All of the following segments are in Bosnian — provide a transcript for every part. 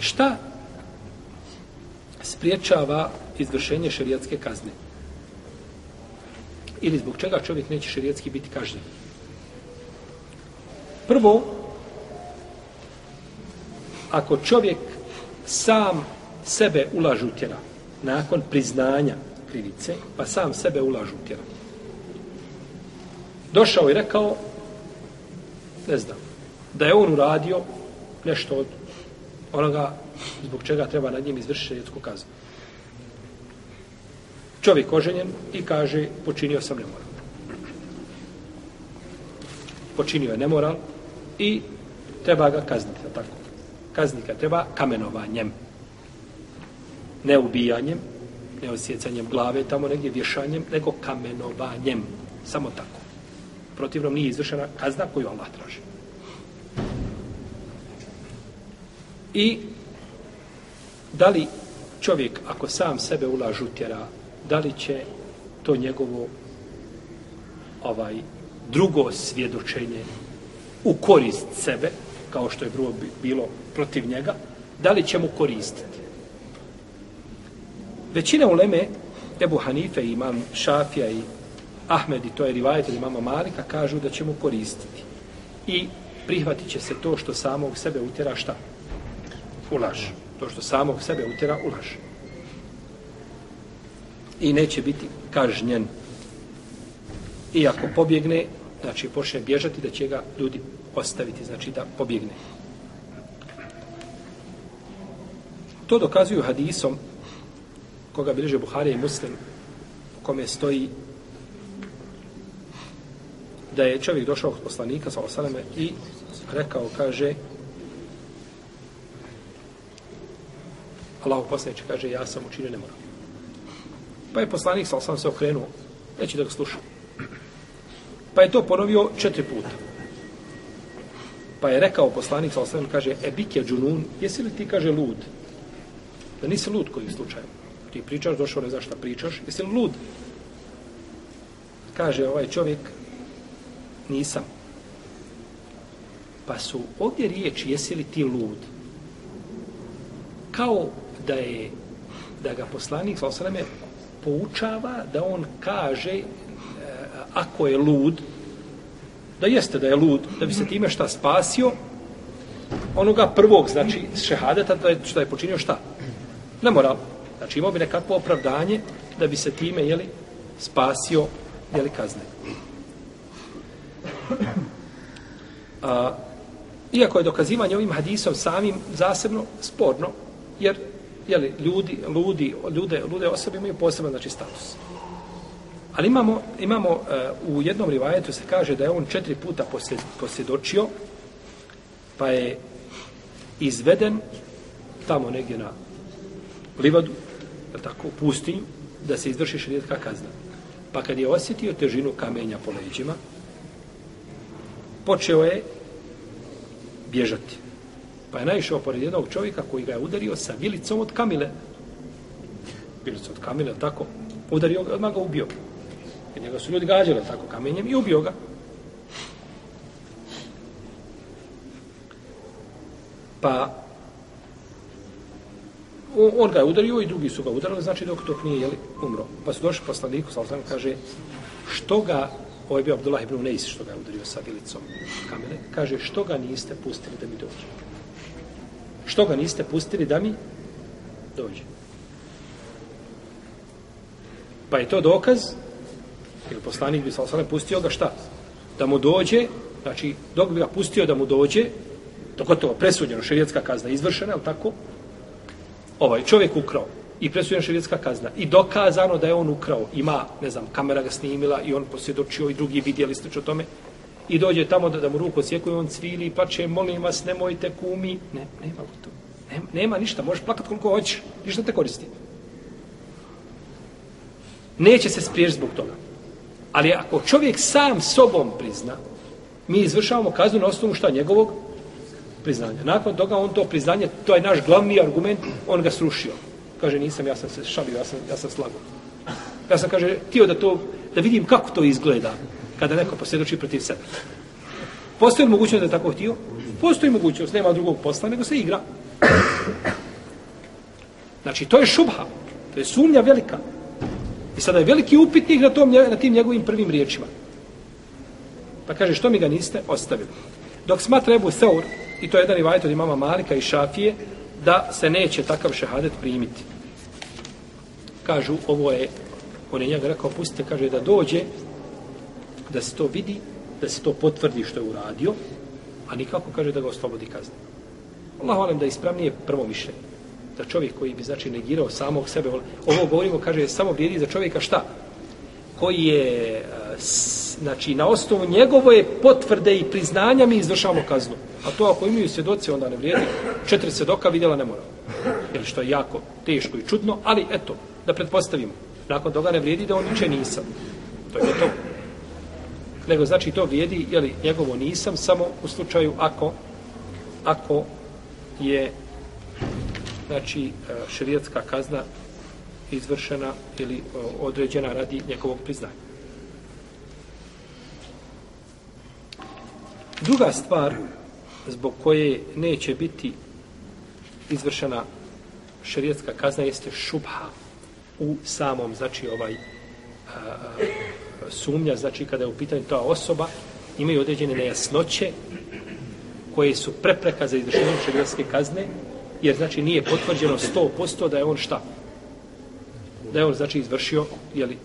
Šta spriječava izvršenje šerijatske kazne? Ili zbog čega čovjek neće šerijatski biti kažnjen? Prvo, ako čovjek sam sebe ulažu tjera, nakon priznanja krivice, pa sam sebe ulažu tjera. Došao i rekao, ne znam, da je on uradio nešto od onoga zbog čega treba nad njim izvršiti šerijetsku kaznu. Čovjek oženjen i kaže, počinio sam nemoral. Počinio je nemoral i treba ga kazniti, tako. Kaznika treba kamenovanjem. Ne ubijanjem, ne osjecanjem glave, tamo negdje vješanjem, nego kamenovanjem. Samo tako. Protivno nije izvršena kazna koju Allah traži. I da li čovjek, ako sam sebe ulažu tjera, da li će to njegovo ovaj drugo svjedočenje u korist sebe, kao što je bilo protiv njega, da li će mu koristiti? Većina uleme, Ebu Hanife, imam Šafija i Ahmed, i to je rivajet ili mama Malika, kažu da će mu koristiti. I prihvatit će se to što samog sebe utjera šta? Ulaž. To što samog sebe utjera ulaž. I neće biti kažnjen. I ako pobjegne, znači počne bježati, da će ga ljudi ostaviti, znači da pobjegne. To dokazuju hadisom koga bilježe Buharija i Muslim u kome stoji da je čovjek došao od poslanika sa osaleme i rekao, kaže Allahu poslaniče kaže ja sam učinio nemoral. Pa je poslanik sa sam se okrenuo neće da ga sluša. Pa je to ponovio četiri puta. Pa je rekao poslanik sa sam kaže e bike džunun jesi li ti kaže lud? Da nisi lud koji slučaj. Ti pričaš, došao ne znaš šta pričaš, jesi li lud? Kaže ovaj čovjek, nisam. Pa su ovdje riječi, jesi li ti lud? Kao da je, da ga poslanik, sa osaleme, poučava da on kaže, e, ako je lud, da jeste da je lud, da bi se time šta spasio, onoga prvog, znači šehadeta, da je, što je počinio šta? Ne moral. Znači imao bi nekakvo opravdanje da bi se time, jeli, spasio, jeli, kazne. A, iako je dokazivanje ovim hadisom samim zasebno sporno, jer jeli, ljudi, ludi, ljude, lude osobe imaju poseban znači, status. Ali imamo, imamo uh, u jednom rivajetu se kaže da je on četiri puta posjedočio pa je izveden tamo negdje na livadu, tako, u pustinju, da se izvrši šrijetka kazna. Pa kad je osjetio težinu kamenja po leđima, počeo je bježati. Pa je naišao pored jednog čovjeka koji ga je udario sa vilicom od kamile. Vilicom od kamile, tako, udario ga, odmah ga ubio. Jer njega su ljudi gađali tako kamenjem i ubio ga. Pa on ga je udario i drugi su ga udarili, znači dok to nije jeli, umro. Pa su došli poslaniku, sa kaže, što ga, ovo je bio Abdullah ibn Neis, što ga je udario sa vilicom kamene, kaže, što ga niste pustili da mi dođe? Što ga niste pustili da mi dođe? Pa je to dokaz, jer poslanik bi sa pustio ga šta? Da mu dođe, znači, dok bi ga pustio da mu dođe, to gotovo presuđeno, šerijetska kazna izvršena, ali tako, ovaj čovjek ukrao i presuđena šerijatska kazna i dokazano da je on ukrao, ima, ne znam, kamera ga snimila i on posvjedočio i drugi vidjeli ste o tome i dođe tamo da, da mu ruku sjeku i on cvili i plače, molim vas, nemojte kumi. Ne, nema to. Nema, nema ništa, možeš plakat koliko hoćeš, ništa te koristi. Neće se spriješ zbog toga. Ali ako čovjek sam sobom prizna, mi izvršavamo kaznu na osnovu šta njegovog priznanja. Nakon toga on to priznanje, to je naš glavni argument, on ga srušio. Kaže, nisam, ja sam se šalio, ja sam, ja sam slago. Ja sam, kaže, htio da to, da vidim kako to izgleda kada neko posvjedoči protiv sebe. Postoji li mogućnost da je tako htio? Postoji mogućnost, nema drugog posla, nego se igra. Znači, to je šubha. To je sumnja velika. I sada je veliki upitnik na, tom, na tim njegovim prvim riječima. Pa kaže, što mi ga niste ostavili? Dok smatra Ebu Seur, i to je jedan rivajt od imama Malika i Šafije, da se neće takav šehadet primiti. Kažu, ovo je, on je njega rekao, pustite, kaže, da dođe, da se to vidi, da se to potvrdi što je uradio, a nikako kaže da ga oslobodi kazne. Allah volim da ispravnije prvo mišljenje. Da čovjek koji bi znači negirao samog sebe, ovo govorimo, kaže, samo vrijedi za čovjeka šta? Koji je, znači, na osnovu njegove potvrde i priznanja mi izvršamo kaznu. A to ako imaju svjedoci, onda ne vrijedi. Četiri svjedoka vidjela ne mora. Jer što je jako teško i čudno, ali eto, da pretpostavimo. Nakon toga ne vrijedi da on niče nisam. To je to. Nego znači to vrijedi, jeli, njegovo nisam, samo u slučaju ako, ako je znači širijetska šerijetska kazna izvršena ili e, određena radi njegovog priznanja. Druga stvar zbog koje neće biti izvršena šerijetska kazna jeste šubha u samom, znači ovaj a, a, sumnja, znači kada je u pitanju ta osoba, imaju određene nejasnoće koje su prepreka za izvršenje šegradske kazne, jer znači nije potvrđeno 100% da je on šta? Da je on znači izvršio, jeli,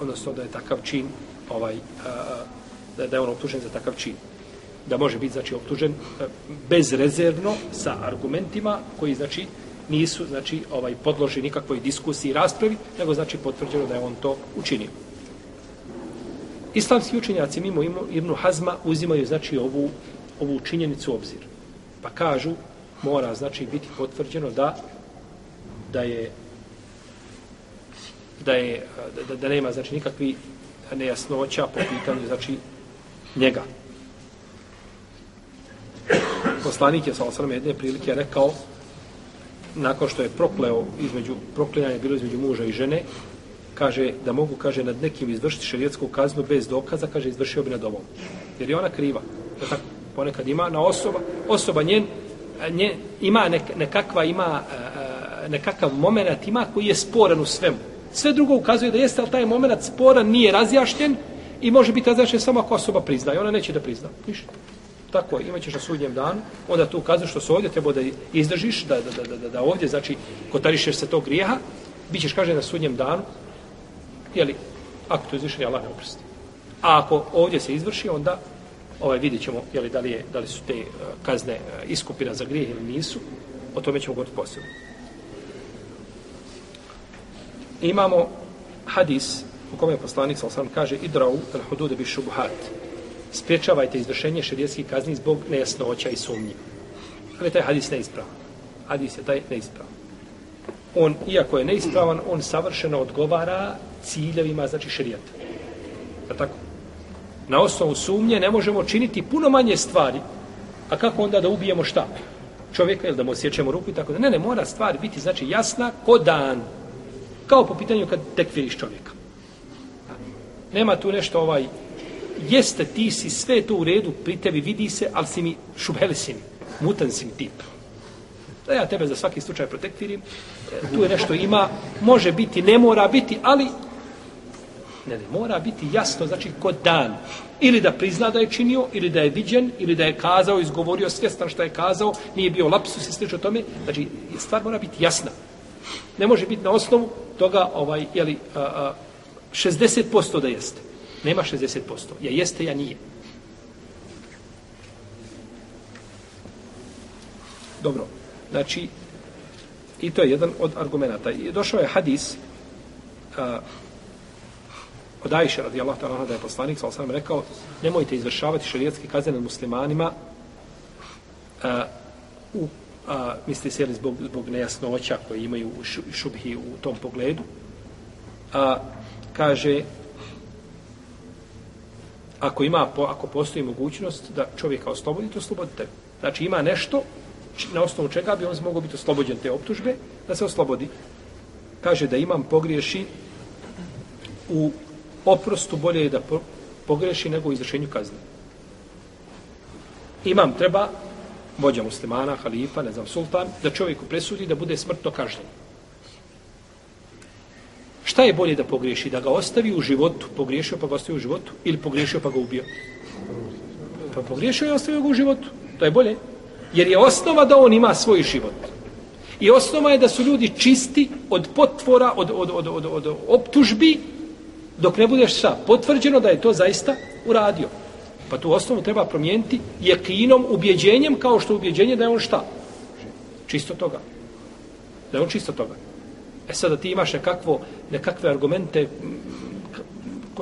odnosno da je takav čin, ovaj, a, da je on optužen za takav čin da može biti znači optužen e, bezrezervno sa argumentima koji znači nisu znači ovaj podloži nikakvoj diskusiji i raspravi, nego znači potvrđeno da je on to učinio. Islamski učenjaci mimo Ibnu Hazma uzimaju znači ovu ovu činjenicu u obzir. Pa kažu mora znači biti potvrđeno da da je da je da, da nema znači nikakvi nejasnoća po pitanju znači njega poslanik je sa osrame jedne prilike rekao nakon što je prokleo između proklinjanje bilo između muža i žene kaže da mogu kaže nad nekim izvršiti šerijetsku kaznu bez dokaza kaže izvršio bi nad ovom. Jer je ona kriva. Da tako? Ponekad ima na osoba osoba njen, nje, ima nek, nekakva ima e, e, nekakav moment ima koji je sporan u svemu. Sve drugo ukazuje da jeste ali taj moment sporan nije razjašnjen i može biti razjašnjen samo ako osoba prizna i ona neće da prizna. Ništa. Tako imat ćeš na sudnjem danu, onda tu kaznu što se ovdje treba da izdržiš, da, da, da, da, da ovdje, znači, kotarišeš se tog grijeha, bit ćeš, kaže, na sudnjem danu, jeli, ako to izvrši, Allah ne oprosti. A ako ovdje se izvrši, onda ovaj, vidjet ćemo jeli, da, li je, da li su te uh, kazne uh, iskupina za grijeh ili nisu, o tome ćemo govoriti posebno. Imamo hadis u kome je poslanik, sam kaže, idrau al-hudude bi šubuhat spriječavajte izvršenje šerijetskih kazni zbog nejasnoća i sumnji. Ali taj hadis neispravan. Hadis je taj neispravan. On, iako je neispravan, on savršeno odgovara ciljevima, znači šerijata. Je tako? Na osnovu sumnje ne možemo činiti puno manje stvari. A kako onda da ubijemo šta? Čovjeka ili da mu osjećamo ruku i tako da. Ne, ne, mora stvar biti, znači, jasna ko dan. Kao po pitanju kad tekfiriš čovjeka. Nema tu nešto ovaj jeste ti si sve to u redu pri tebi vidi se, ali si mi šubheli si mi, mutan si mi tip. Da ja tebe za svaki slučaj protektirim, e, tu je nešto ima, može biti, ne mora biti, ali ne, ne, mora biti jasno, znači kod dan. Ili da prizna da je činio, ili da je viđen, ili da je kazao, izgovorio svjestan što je kazao, nije bio lapsus i slično tome. Znači, stvar mora biti jasna. Ne može biti na osnovu toga, ovaj, jeli, a, a, 60% da jeste. Nema 60%. Ja jeste, ja nije. Dobro. Znači, i to je jedan od argumenta. I došao je hadis a, od Ajše, radijallahu ta'ala, da je poslanik, sal sam rekao, nemojte izvršavati šarijetske kazne nad muslimanima a, u, a, misli se, zbog, zbog nejasnoća koje imaju u šubhi u tom pogledu. A, kaže, ako ima ako postoji mogućnost da čovjeka oslobodite oslobodite. Znači ima nešto na osnovu čega bi on mogao biti oslobođen te optužbe, da se oslobodi. Kaže da imam pogriješi u oprostu bolje je da pogreši nego u izvršenju kazne. Imam treba vođa muslimana, halifa, ne znam, sultan, da čovjeku presudi da bude smrtno kažnjen. Šta je bolje da pogriješi? Da ga ostavi u životu, pogriješio pa ga ostavi u životu, ili pogriješio pa ga ubio? Pa pogriješio i ostavio ga u životu. To je bolje. Jer je osnova da on ima svoj život. I osnova je da su ljudi čisti od potvora, od, od, od, od, od optužbi, dok ne budeš šta? Potvrđeno da je to zaista uradio. Pa tu osnovu treba promijeniti jekinom, ubjeđenjem, kao što ubjeđenje da je on šta? Čisto toga. Da je on čisto toga. E sada ti imaš nekakvo, nekakve argumente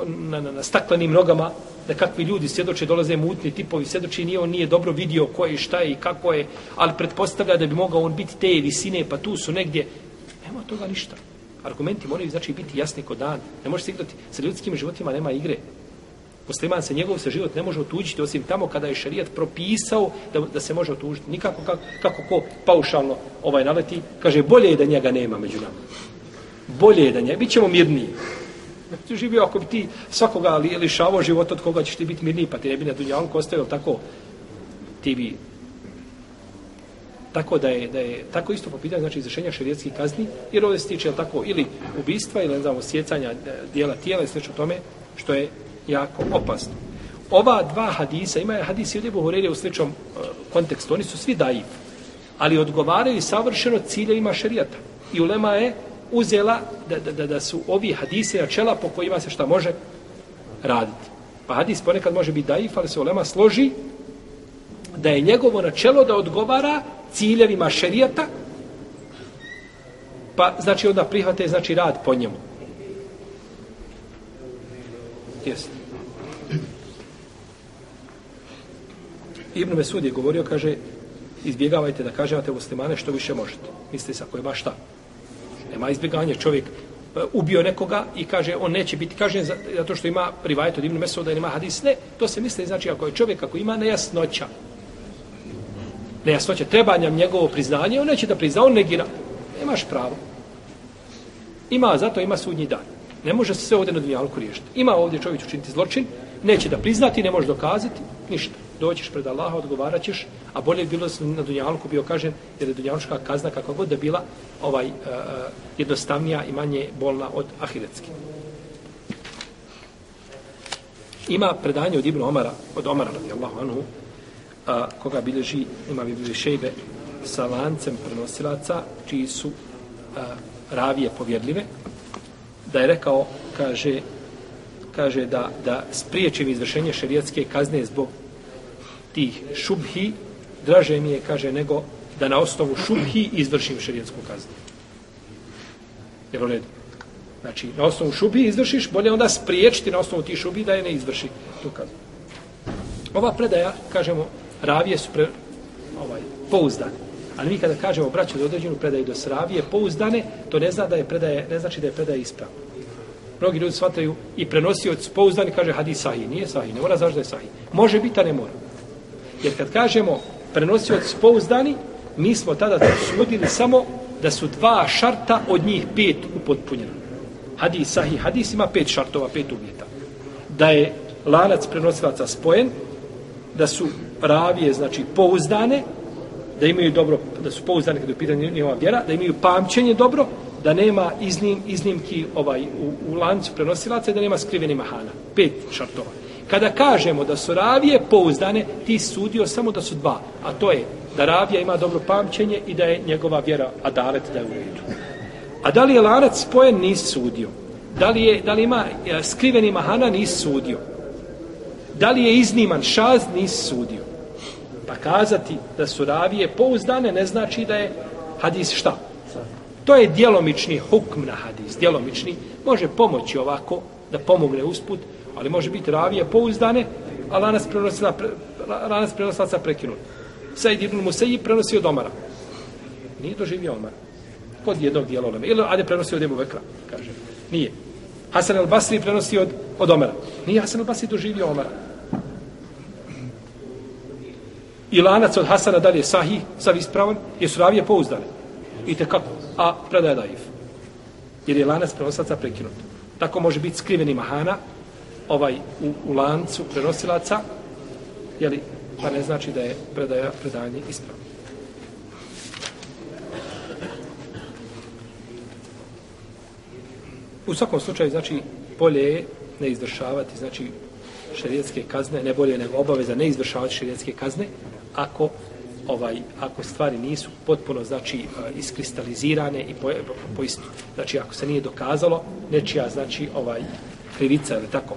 na, na, na staklenim nogama, da kakvi ljudi svjedoče, dolaze mutni tipovi, svjedoči nije on nije dobro vidio ko je, šta je i kako je, ali pretpostavlja da bi mogao on biti te visine, pa tu su negdje. Nema toga ništa. Argumenti moraju znači biti jasni kod dan. Ne može se igrati. Sa ljudskim životima nema igre. Musliman se njegov se život ne može otuđiti osim tamo kada je šerijat propisao da, da se može otuđiti. Nikako kako, kako ko paušalno ovaj naleti. Kaže, bolje je da njega nema među nama. Bolje je da njega. Bićemo mirniji. Ti živio ako bi ti svakoga li, lišavao život od koga ćeš ti biti mirniji, pa ti ne bi na dunjalku ostavio tako ti bi tako da je, da je tako isto po pitanju znači izvršenja šerijetskih kazni jer ovdje se tiče tako ili ubistva ili ne znamo sjecanja e, dijela tijela i slično tome što je jako opasno. Ova dva hadisa, ima je hadis i Ebu Horeire u sličnom uh, kontekstu, oni su svi dajiv, ali odgovaraju savršeno ciljevima šerijata. I ulema je uzela da, da, da, da su ovi hadise načela po kojima se šta može raditi. Pa hadis ponekad može biti daif, ali se ulema složi da je njegovo načelo da odgovara ciljevima šerijata, pa znači onda prihvate znači rad po njemu. Jeste. Ibn Mesud je govorio, kaže, izbjegavajte da kažete muslimane što više možete. Mislite se, ako je baš šta. Nema izbjeganja. Čovjek e, ubio nekoga i kaže, on neće biti kažen zato što ima rivajet od Ibn Mesuda ili ima hadis. Ne, to se misli, znači, ako je čovjek, ako ima nejasnoća, nejasnoća, treba nam njegovo priznanje, on neće da prizna, on negira. Nemaš pravo. Ima, zato ima sudnji dan. Ne može se sve ovdje na dunjalku riješiti. Ima ovdje čovjek učiniti zločin, neće da priznati, ne može dokazati, ništa. Doćiš pred Allaha, odgovarat ćeš, a bolje je bilo na dunjalku bio kažen, jer je Dunjalučka kazna kakva god da bila ovaj, uh, jednostavnija i manje bolna od ahiretske. Ima predanje od Ibn Omara, od Omara radijallahu anhu, uh, koga bilježi, ima bilježi šejbe sa lancem prenosilaca, čiji su uh, ravije povjedljive, da je rekao, kaže, kaže da, da spriječim izvršenje šerijatske kazne zbog tih šubhi, draže mi je, kaže, nego da na osnovu šubhi izvršim šerijetsku kaznu. Jel u redu. Znači, na osnovu šubhi izvršiš, bolje onda spriječiti na osnovu tih šubhi da je ne izvrši tu kaznu. Ova predaja, kažemo, ravije su pre, ovaj, pouzdane. Ali mi kada kažemo braću za određenu predaju do sravije pouzdane, to ne zna da je predaje, ne znači da je predaje ispravna. Mnogi ljudi shvataju i prenosi od pouzdani, kaže hadis sahih. Nije sahih, ne mora znaš da je sahih. Može biti, a ne mora. Jer kad kažemo prenosioc pouzdani, mi smo tada sudili samo da su dva šarta od njih pet upotpunjena. Hadis sahih, hadis ima pet šartova, pet uvjeta. Da je lanac prenosilaca spojen, da su ravije, znači pouzdane, da imaju dobro, da su pouzdane kada je pitanje njihova vjera, da imaju pamćenje dobro, da nema iznim, iznimki ovaj u, u lancu prenosilaca i da nema skriveni mahana. Pet šartova. Kada kažemo da su ravije pouzdane, ti sudio samo da su dva. A to je da ravija ima dobro pamćenje i da je njegova vjera adalet da je u redu. A da li je lanac spojen, nisi sudio. Da li, je, da li ima e, skriveni mahana, nisi sudio. Da li je izniman šaz, nisi sudio. Pa kazati da su ravije pouzdane ne znači da je hadis šta? To je djelomični hukm na hadis, djelomični. Može pomoći ovako da pomogne usput, ali može biti ravije pouzdane, a lanas prenosila, lanas prenosila prekinut. Said ibn Musayyib prenosi od Omara. Nije doživio Omar. Kod jednog dijela Omara. Ili Ade prenosi od Ebu Bekra, kaže. Nije. Hasan al-Basri prenosi od, od Omara. Nije Hasan al-Basri doživio Omara. I lanac od Hasana dalje sahih, sav ispravan, jesu ravije pouzdane. I kako? A predaje daif. Jer je lanac prenosaca prekinut. Tako može biti skriveni mahana ovaj u, u lancu prenosilaca, jeli, pa ne znači da je predaja predanje ispravno. U svakom slučaju, znači, bolje je ne izvršavati, znači, šerijetske kazne, ne bolje nego obaveza ne izvršavati šerijetske kazne, ako ovaj ako stvari nisu potpuno znači e, iskristalizirane i po, po, po znači ako se nije dokazalo nečija znači ovaj krivica ili tako